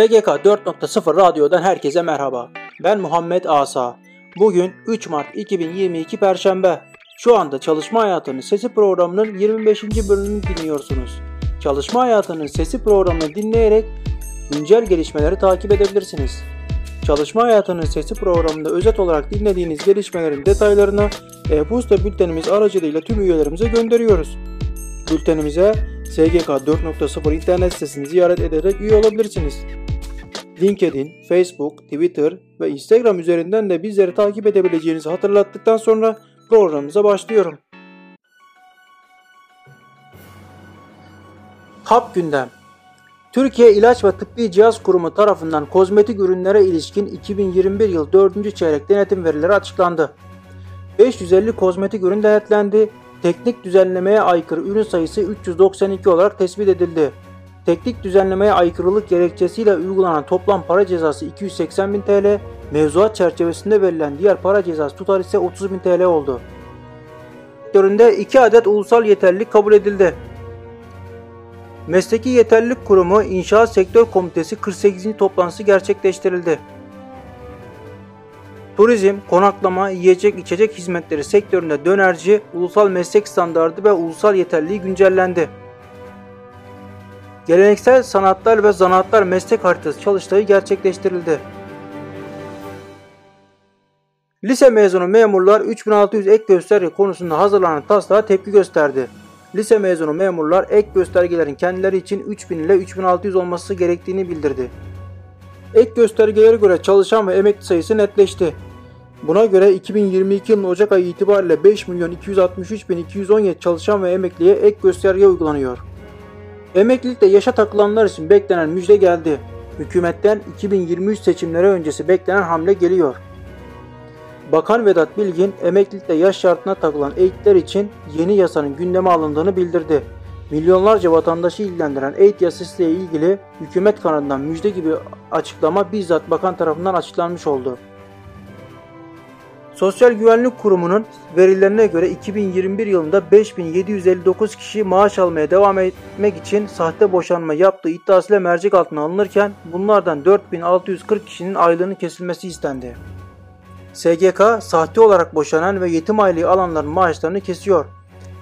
SGK 4.0 Radyo'dan herkese merhaba. Ben Muhammed Asa. Bugün 3 Mart 2022 Perşembe. Şu anda Çalışma Hayatının Sesi programının 25. bölümünü dinliyorsunuz. Çalışma Hayatının Sesi programını dinleyerek güncel gelişmeleri takip edebilirsiniz. Çalışma Hayatının Sesi programında özet olarak dinlediğiniz gelişmelerin detaylarını e-posta bültenimiz aracılığıyla tüm üyelerimize gönderiyoruz. Bültenimize SGK 4.0 internet sitesini ziyaret ederek üye olabilirsiniz. LinkedIn, Facebook, Twitter ve Instagram üzerinden de bizleri takip edebileceğinizi hatırlattıktan sonra programımıza başlıyorum. Kap Gündem Türkiye İlaç ve Tıbbi Cihaz Kurumu tarafından kozmetik ürünlere ilişkin 2021 yıl 4. çeyrek denetim verileri açıklandı. 550 kozmetik ürün denetlendi, teknik düzenlemeye aykırı ürün sayısı 392 olarak tespit edildi. Teknik düzenlemeye aykırılık gerekçesiyle uygulanan toplam para cezası 280 bin TL, mevzuat çerçevesinde verilen diğer para cezası tutar ise 30 bin TL oldu. Sektöründe 2 adet ulusal yeterlilik kabul edildi. Mesleki Yeterlilik Kurumu İnşaat Sektör Komitesi 48. toplantısı gerçekleştirildi. Turizm, konaklama, yiyecek içecek hizmetleri sektöründe dönerci, ulusal meslek standardı ve ulusal yeterliği güncellendi. Geleneksel sanatlar ve zanaatlar meslek haritası çalıştayı gerçekleştirildi. Lise mezunu memurlar 3600 ek gösterge konusunda hazırlanan taslağa tepki gösterdi. Lise mezunu memurlar ek göstergelerin kendileri için 3000 ile 3600 olması gerektiğini bildirdi. Ek göstergelere göre çalışan ve emekli sayısı netleşti. Buna göre 2022 yılının Ocak ayı itibariyle 5 milyon 263 bin 217 çalışan ve emekliye ek gösterge uygulanıyor. Emeklilikte yaşa takılanlar için beklenen müjde geldi. Hükümetten 2023 seçimleri öncesi beklenen hamle geliyor. Bakan Vedat Bilgin emeklilikte yaş şartına takılan eğitler için yeni yasanın gündeme alındığını bildirdi. Milyonlarca vatandaşı ilgilendiren eğit yasası ile ilgili hükümet kanadından müjde gibi açıklama bizzat bakan tarafından açıklanmış oldu. Sosyal Güvenlik Kurumu'nun verilerine göre 2021 yılında 5759 kişi maaş almaya devam etmek için sahte boşanma yaptığı iddiasıyla mercek altına alınırken bunlardan 4640 kişinin aylığının kesilmesi istendi. SGK sahte olarak boşanan ve yetim aylığı alanların maaşlarını kesiyor.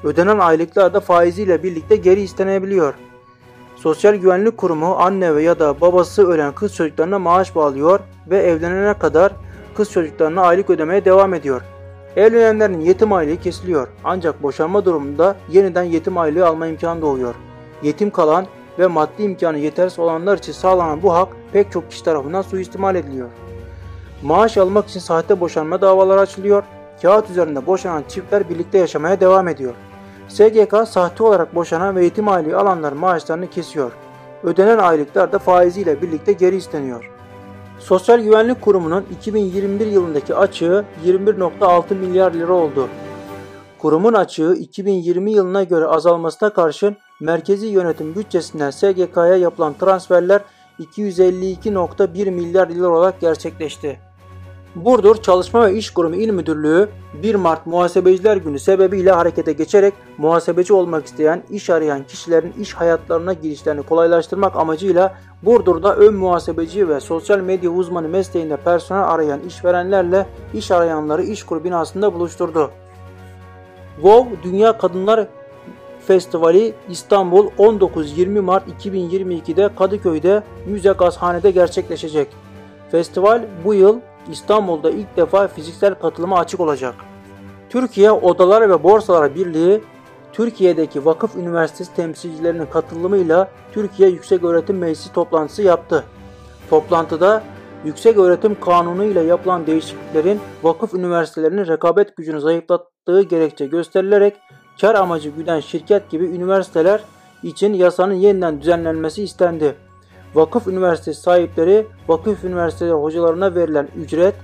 Ödenen aylıklar da faiziyle birlikte geri istenebiliyor. Sosyal Güvenlik Kurumu anne ve ya da babası ölen kız çocuklarına maaş bağlıyor ve evlenene kadar kız çocuklarına aylık ödemeye devam ediyor. Evlenenlerin yetim aylığı kesiliyor ancak boşanma durumunda yeniden yetim aylığı alma imkanı doğuyor. Yetim kalan ve maddi imkanı yetersiz olanlar için sağlanan bu hak pek çok kişi tarafından suistimal ediliyor. Maaş almak için sahte boşanma davaları açılıyor. Kağıt üzerinde boşanan çiftler birlikte yaşamaya devam ediyor. SGK sahte olarak boşanan ve yetim aylığı alanların maaşlarını kesiyor. Ödenen aylıklar da faiziyle birlikte geri isteniyor. Sosyal Güvenlik Kurumu'nun 2021 yılındaki açığı 21.6 milyar lira oldu. Kurumun açığı 2020 yılına göre azalmasına karşın merkezi yönetim bütçesinden SGK'ya yapılan transferler 252.1 milyar lira olarak gerçekleşti. Burdur Çalışma ve İş Kurumu İl Müdürlüğü 1 Mart Muhasebeciler Günü sebebiyle harekete geçerek muhasebeci olmak isteyen, iş arayan kişilerin iş hayatlarına girişlerini kolaylaştırmak amacıyla Burdur'da ön muhasebeci ve sosyal medya uzmanı mesleğinde personel arayan işverenlerle iş arayanları iş kuru binasında buluşturdu. WoW Dünya Kadınlar Festivali İstanbul 19-20 Mart 2022'de Kadıköy'de Müze Gazhane'de gerçekleşecek. Festival bu yıl İstanbul'da ilk defa fiziksel katılıma açık olacak. Türkiye Odalar ve Borsalar Birliği Türkiye'deki vakıf üniversitesi temsilcilerinin katılımıyla Türkiye Yüksek Öğretim Meclisi toplantısı yaptı. Toplantıda Yüksek Öğretim Kanunu ile yapılan değişikliklerin vakıf üniversitelerinin rekabet gücünü zayıflattığı gerekçe gösterilerek kar amacı güden şirket gibi üniversiteler için yasanın yeniden düzenlenmesi istendi. Vakıf üniversitesi sahipleri vakıf üniversiteleri hocalarına verilen ücret,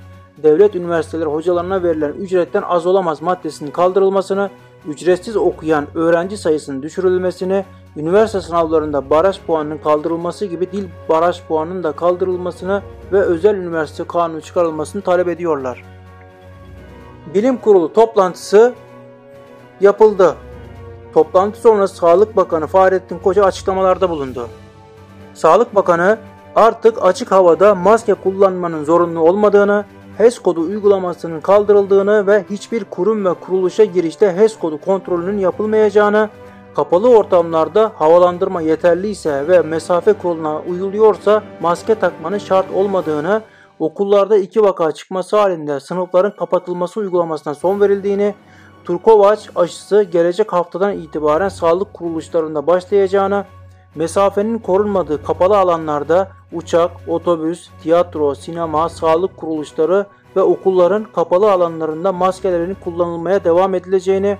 devlet üniversiteleri hocalarına verilen ücretten az olamaz maddesinin kaldırılmasını, ücretsiz okuyan öğrenci sayısının düşürülmesini, üniversite sınavlarında baraj puanının kaldırılması gibi dil baraj puanının da kaldırılmasını ve özel üniversite kanunu çıkarılmasını talep ediyorlar. Bilim Kurulu toplantısı yapıldı. Toplantı sonrası Sağlık Bakanı Fahrettin Koca açıklamalarda bulundu. Sağlık Bakanı artık açık havada maske kullanmanın zorunlu olmadığını, HES kodu uygulamasının kaldırıldığını ve hiçbir kurum ve kuruluşa girişte HES kodu kontrolünün yapılmayacağını, kapalı ortamlarda havalandırma yeterliyse ve mesafe kuralına uyuluyorsa maske takmanın şart olmadığını, okullarda iki vaka çıkması halinde sınıfların kapatılması uygulamasına son verildiğini, Turkovaç aşısı gelecek haftadan itibaren sağlık kuruluşlarında başlayacağını, mesafenin korunmadığı kapalı alanlarda uçak, otobüs, tiyatro, sinema, sağlık kuruluşları ve okulların kapalı alanlarında maskelerin kullanılmaya devam edileceğini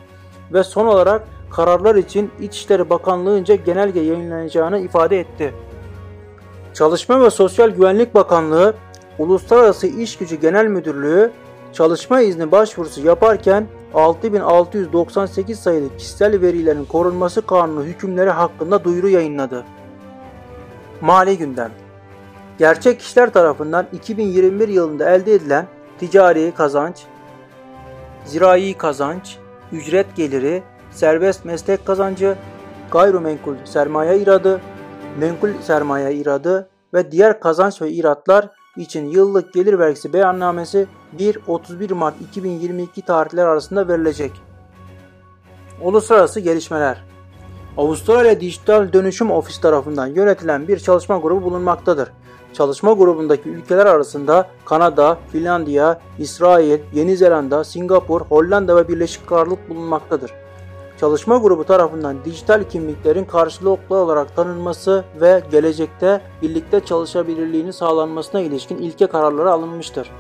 ve son olarak kararlar için İçişleri Bakanlığı'nca genelge yayınlanacağını ifade etti. Çalışma ve Sosyal Güvenlik Bakanlığı, Uluslararası İş Gücü Genel Müdürlüğü çalışma izni başvurusu yaparken 6698 sayılı kişisel verilerin korunması kanunu hükümleri hakkında duyuru yayınladı. Mali gündem Gerçek kişiler tarafından 2021 yılında elde edilen ticari kazanç, zirai kazanç, ücret geliri, serbest meslek kazancı, gayrimenkul sermaye iradı, menkul sermaye iradı ve diğer kazanç ve iratlar için yıllık gelir vergisi beyannamesi 1-31 Mart 2022 tarihler arasında verilecek. Uluslararası gelişmeler Avustralya Dijital Dönüşüm Ofisi tarafından yönetilen bir çalışma grubu bulunmaktadır. Çalışma grubundaki ülkeler arasında Kanada, Finlandiya, İsrail, Yeni Zelanda, Singapur, Hollanda ve Birleşik Krallık bulunmaktadır. Çalışma grubu tarafından dijital kimliklerin karşılıklı olarak tanınması ve gelecekte birlikte çalışabilirliğini sağlanmasına ilişkin ilke kararları alınmıştır.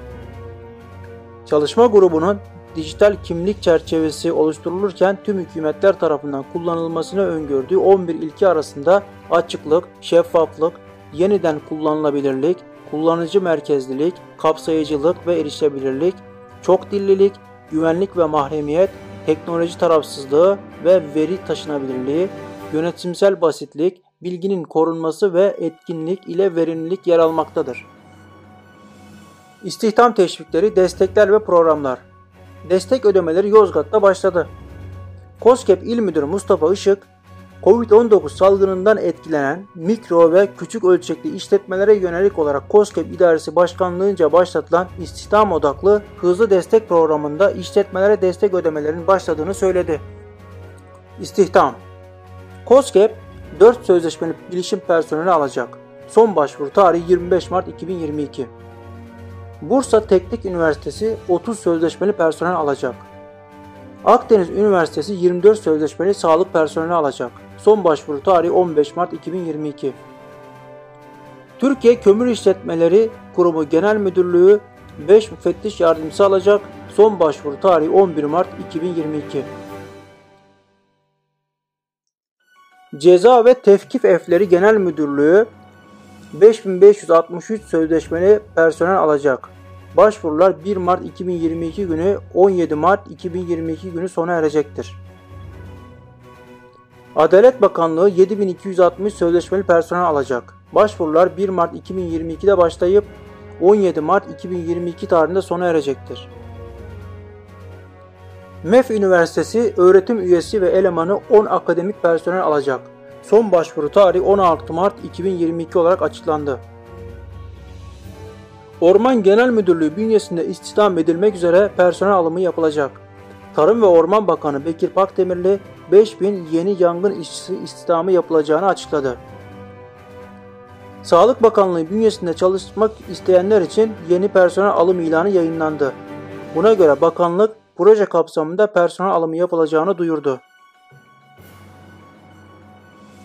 Çalışma grubunun dijital kimlik çerçevesi oluşturulurken tüm hükümetler tarafından kullanılmasını öngördüğü 11 ilke arasında açıklık, şeffaflık, yeniden kullanılabilirlik, kullanıcı merkezlilik, kapsayıcılık ve erişebilirlik, çok dillilik, güvenlik ve mahremiyet, teknoloji tarafsızlığı ve veri taşınabilirliği, yönetimsel basitlik, bilginin korunması ve etkinlik ile verimlilik yer almaktadır. İstihdam teşvikleri, destekler ve programlar. Destek ödemeleri Yozgat'ta başladı. COSGAP İl Müdürü Mustafa Işık, Covid-19 salgınından etkilenen mikro ve küçük ölçekli işletmelere yönelik olarak COSGAP İdaresi Başkanlığı'nca başlatılan istihdam odaklı hızlı destek programında işletmelere destek ödemelerinin başladığını söyledi. İstihdam COSGAP 4 sözleşmeli bilişim personeli alacak. Son başvuru tarihi 25 Mart 2022. Bursa Teknik Üniversitesi 30 sözleşmeli personel alacak. Akdeniz Üniversitesi 24 sözleşmeli sağlık personeli alacak. Son başvuru tarihi 15 Mart 2022. Türkiye Kömür İşletmeleri Kurumu Genel Müdürlüğü 5 müfettiş yardımcısı alacak. Son başvuru tarihi 11 Mart 2022. Ceza ve Tevkif Efleri Genel Müdürlüğü 5563 sözleşmeli personel alacak. Başvurular 1 Mart 2022 günü 17 Mart 2022 günü sona erecektir. Adalet Bakanlığı 7260 sözleşmeli personel alacak. Başvurular 1 Mart 2022'de başlayıp 17 Mart 2022 tarihinde sona erecektir. MEF Üniversitesi öğretim üyesi ve elemanı 10 akademik personel alacak. Son başvuru tarihi 16 Mart 2022 olarak açıklandı. Orman Genel Müdürlüğü bünyesinde istihdam edilmek üzere personel alımı yapılacak. Tarım ve Orman Bakanı Bekir Pakdemirli 5000 yeni yangın işçisi istihdamı yapılacağını açıkladı. Sağlık Bakanlığı bünyesinde çalışmak isteyenler için yeni personel alım ilanı yayınlandı. Buna göre bakanlık proje kapsamında personel alımı yapılacağını duyurdu.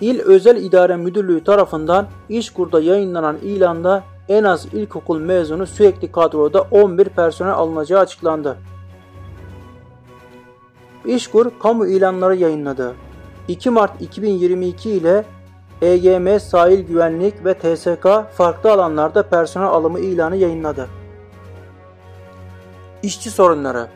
İl Özel İdare Müdürlüğü tarafından İşkur'da yayınlanan ilanda en az ilkokul mezunu sürekli kadroda 11 personel alınacağı açıklandı. İşkur kamu ilanları yayınladı. 2 Mart 2022 ile EGM Sahil Güvenlik ve TSK farklı alanlarda personel alımı ilanı yayınladı. İşçi sorunları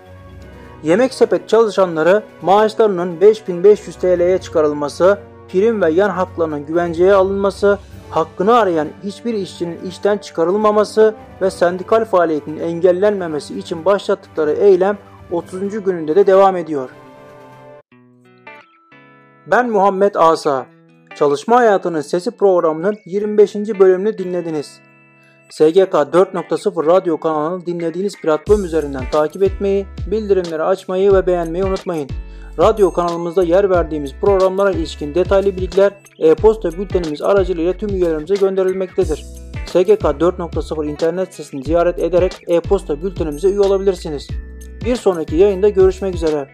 Yemek sepet çalışanları maaşlarının 5500 TL'ye çıkarılması, prim ve yan haklarının güvenceye alınması, hakkını arayan hiçbir işçinin işten çıkarılmaması ve sendikal faaliyetinin engellenmemesi için başlattıkları eylem 30. gününde de devam ediyor. Ben Muhammed Asa. Çalışma Hayatının Sesi programının 25. bölümünü dinlediniz. SGK 4.0 radyo kanalını dinlediğiniz platform üzerinden takip etmeyi, bildirimleri açmayı ve beğenmeyi unutmayın. Radyo kanalımızda yer verdiğimiz programlara ilişkin detaylı bilgiler e-posta bültenimiz aracılığıyla tüm üyelerimize gönderilmektedir. SGK 4.0 internet sitesini ziyaret ederek e-posta bültenimize üye olabilirsiniz. Bir sonraki yayında görüşmek üzere.